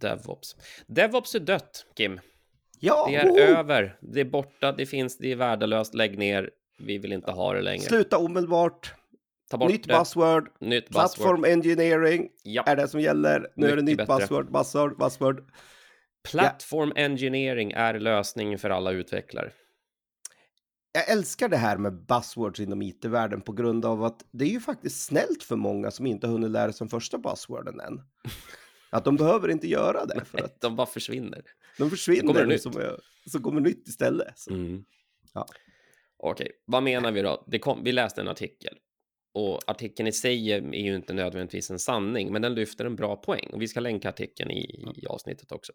DevOps. DevOps är dött, Kim. Ja, Det är woho! över. Det är borta. Det finns. Det är värdelöst. Lägg ner. Vi vill inte ha det längre. Sluta omedelbart. Ta bort Nytt det. buzzword. Nytt Plattform buzzword. engineering Ja. är det som gäller. Nu är det Mycket nytt bättre. buzzword, buzzword, buzzword. Platform engineering är lösningen för alla utvecklare. Jag älskar det här med buzzwords inom it-världen på grund av att det är ju faktiskt snällt för många som inte hunnit lära sig den första buzzworden än. Att de behöver inte göra det för att De bara försvinner. de Det kommer försvinner nytt. som, så kommer nytt istället. Så. Mm. Ja. Okej, vad menar vi då? Det kom, vi läste en artikel och artikeln i sig är ju inte nödvändigtvis en sanning, men den lyfter en bra poäng och vi ska länka artikeln i, i avsnittet också.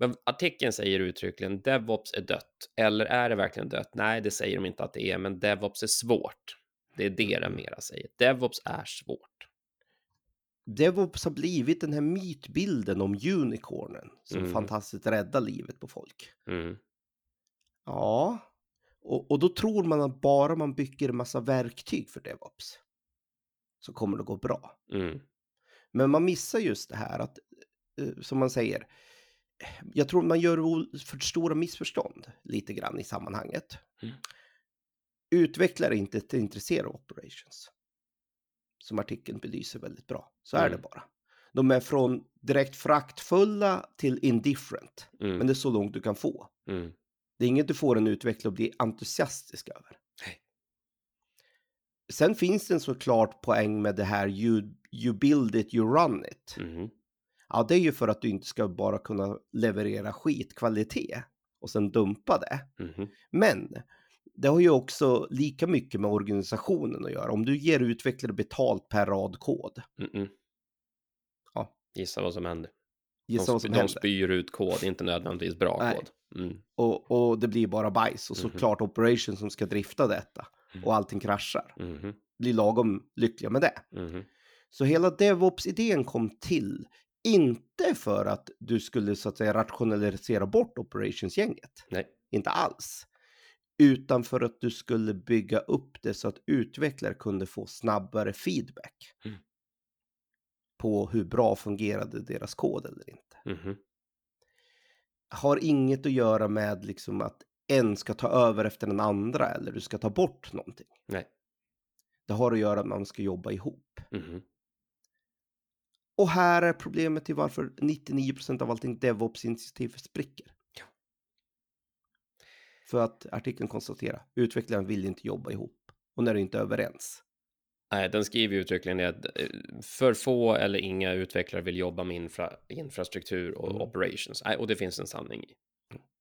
Men artikeln säger uttryckligen DevOps är dött. Eller är det verkligen dött? Nej, det säger de inte att det är, men DevOps är svårt. Det är det de mera säger. DevOps är svårt. DevOps har blivit den här mytbilden om unicornen som Mm. fantastiskt räddar livet på folk. Mm. Ja, och, och då tror man att bara man bygger en massa verktyg för DevOps så kommer det gå bra. Mm. Men man missar just det här att, eh, som man säger, jag tror man gör för stora missförstånd lite grann i sammanhanget. Mm. Utvecklare är inte intresserade av operations. Som artikeln belyser väldigt bra. Så är Mm. det bara. De är från direkt fraktfulla till indifferent. Mm. Men det är så långt du kan få. Mm. Det är inget du får en utvecklare att bli entusiastisk över. Nej. Sen finns det en såklart poäng med det här you, you build it, you run it. Mm. Ja, det är ju för att du inte ska bara kunna leverera skitkvalitet och sen dumpa det. Mm. Men det har ju också lika mycket med organisationen att göra. Om du ger utvecklare betalt per rad kod, Mm. Ja. Gissa vad som händer. gissa de, vad som de händer. spyr ut kod, inte nödvändigtvis bra Nej. kod. Mm. Och, och det blir bara bajs. Och Mhm. såklart operation som ska drifta detta. Mm. Och allting kraschar. Mhm. Blir lagom lyckliga med det. Mhm. Så hela DevOps-idén kom till, inte för att du skulle så att säga rationalisera bort operationsgänget, Nej. inte alls, utan för att du skulle bygga upp det så att utvecklare kunde få snabbare feedback Mm. på hur bra fungerade deras kod eller inte. Mhm. Har inget att göra med liksom att en ska ta över efter den andra eller du ska ta bort någonting. Nej. Det har att göra med att man ska jobba ihop. Mhm. Och här är problemet till varför 99% av allting DevOps-initiativ spricker. För att artikeln konstaterar, utvecklaren vill inte jobba ihop. Och när de inte är överens. Nej, den skriver uttryckligen att eh, för få eller inga utvecklare vill jobba med infra, infrastruktur och Mm. operations. Nej, och det finns en sanning i.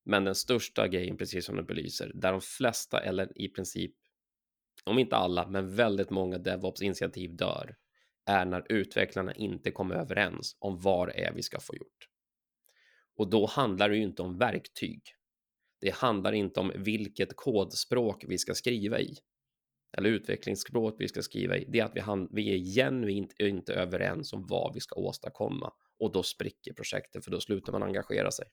Men den största grejen, precis som du belyser, där de flesta eller i princip, om inte alla, men väldigt många DevOps-initiativ dör, är när utvecklarna inte kommer överens om vad det är vi ska få gjort. Och då handlar det ju inte om verktyg. Det handlar inte om vilket kodspråk vi ska skriva i eller utvecklingsspråk vi ska skriva i, det är att vi, vi är genuint inte överens om vad vi ska åstadkomma och då spricker projektet för då slutar man engagera sig.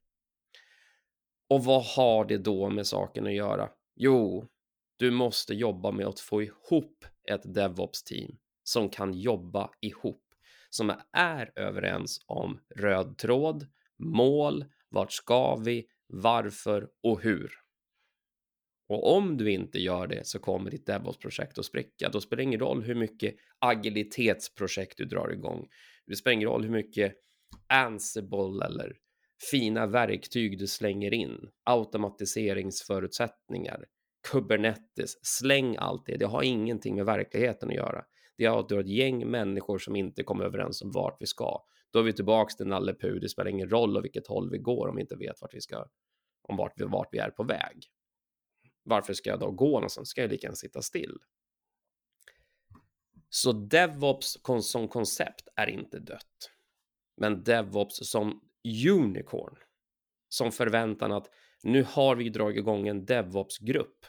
Och vad har det då med saken att göra? Jo, du måste jobba med att få ihop ett DevOps-team som kan jobba ihop, som är överens om röd tråd, mål, vart ska vi, varför och hur. Och om du inte gör det så kommer ditt DevOps-projekt att spricka. Då spelar det ingen roll hur mycket agilitetsprojekt du drar igång. Det spelar ingen roll hur mycket Ansible eller fina verktyg du slänger in, automatiseringsförutsättningar, Kubernetes, släng allt det. Det har ingenting med verkligheten att göra. Det är att du har ett gäng människor som inte kommer överens om vart vi ska. Då är vi tillbaks till Nalle Puh. Det spelar ingen roll åt vilket håll vi går om vi inte vet vart vi ska, om vart vi, vart vi är på väg. Varför ska jag då gå någonstans? Ska jag lika gärna sitta still? Så DevOps som koncept är inte dött. Men DevOps som unicorn, som förväntan att nu har vi dragit igång en DevOps-grupp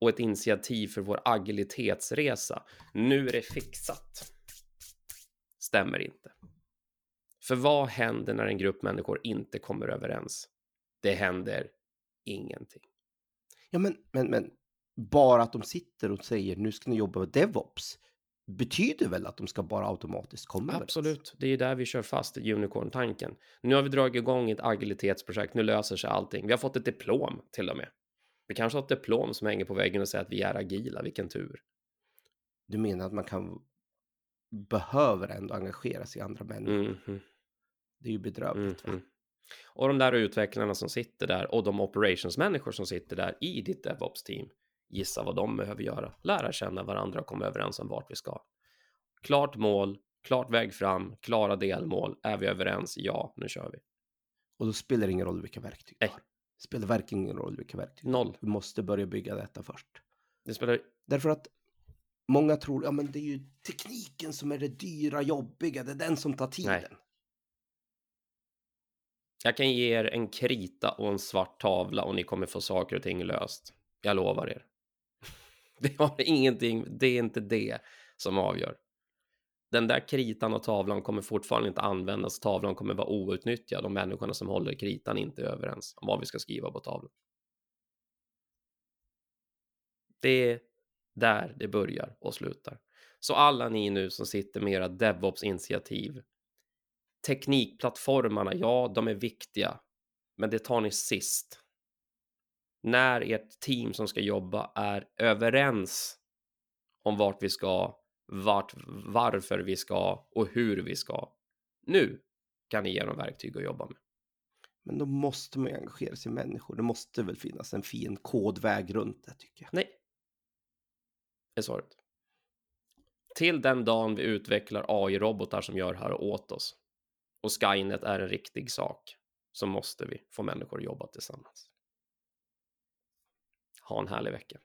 och ett initiativ för vår agilitetsresa. Nu är det fixat. Stämmer inte. För vad händer när en grupp människor inte kommer överens? Det händer ingenting. Ja, men, men, men bara att de sitter och säger nu ska ni jobba med DevOps. betyder väl att de ska bara automatiskt komma överens. Absolut, det är ju där vi kör fast unicorn-tanken. Nu har vi dragit igång ett agilitetsprojekt, nu löser sig allting. Vi har fått ett diplom till och med. Vi kanske har ett diplom som hänger på väggen och säger att vi är agila, vilken tur. Du menar att man kan behöver ändå engagera sig i andra människor? Mhm, Det är ju bedrövligt. va? mhm. Och de där utvecklarna som sitter där och de operationsmänniskor som sitter där i ditt DevOps-team, gissa vad de behöver göra. Lära känna varandra och komma överens om vart vi ska. Klart mål, klart väg fram, klara delmål. Är vi överens? Ja, nu kör vi. Och då spelar det ingen roll vilka verktyg du har. Det spelar verkligen ingen roll vilka verktyg. Noll. Du måste börja bygga detta först. Det spelar Därför att många tror, ja men det är ju tekniken som är det dyra, jobbiga, det är den som tar tiden. Nej. Jag kan ge er en krita och en svart tavla och ni kommer få saker och ting löst. Jag lovar er. Det har ingenting, det är inte det som avgör. Den där kritan och tavlan kommer fortfarande inte användas. Tavlan kommer vara outnyttjad om människorna som håller kritan inte är överens om vad vi ska skriva på tavlan. Det är där det börjar och slutar. Så alla ni nu som sitter med era DevOps-initiativ. Teknikplattformarna, ja, de är viktiga, men det tar ni sist. När ert team som ska jobba är överens om vart vi ska, vart, varför vi ska och hur vi ska. Nu kan ni ge dem verktyg att jobba med. Men då måste man ju engagera sig i människor. Det måste väl finnas en fin kodväg runt det tycker jag. Nej. Är svaret. Till den dagen vi utvecklar AI-robotar som gör det här åt oss och Skynet är en riktig sak så måste vi få människor att jobba tillsammans. Ha en härlig vecka.